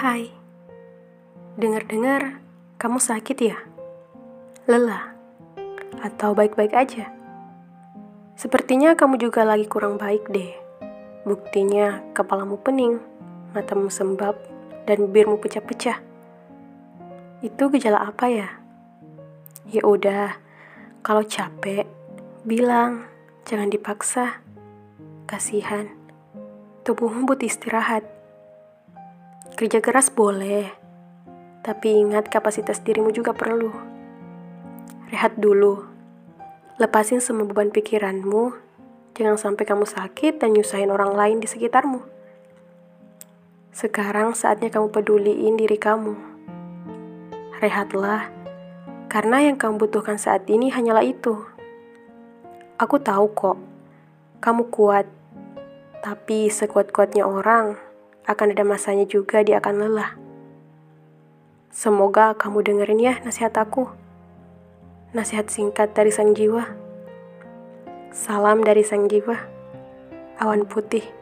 Hai, dengar-dengar kamu sakit ya? Lelah? Atau baik-baik aja? Sepertinya kamu juga lagi kurang baik deh. Buktinya kepalamu pening, matamu sembab, dan bibirmu pecah-pecah. Itu gejala apa ya? Ya udah, kalau capek, bilang, jangan dipaksa. Kasihan, tubuhmu butuh istirahat. Kerja keras boleh, tapi ingat kapasitas dirimu juga perlu. Rehat dulu, lepasin semua beban pikiranmu. Jangan sampai kamu sakit dan nyusahin orang lain di sekitarmu. Sekarang saatnya kamu peduliin diri kamu. Rehatlah, karena yang kamu butuhkan saat ini hanyalah itu. Aku tahu kok, kamu kuat, tapi sekuat-kuatnya orang, akan ada masanya juga dia akan lelah. Semoga kamu dengerin ya nasihat aku. Nasihat singkat dari sang jiwa. Salam dari sang jiwa. Awan putih.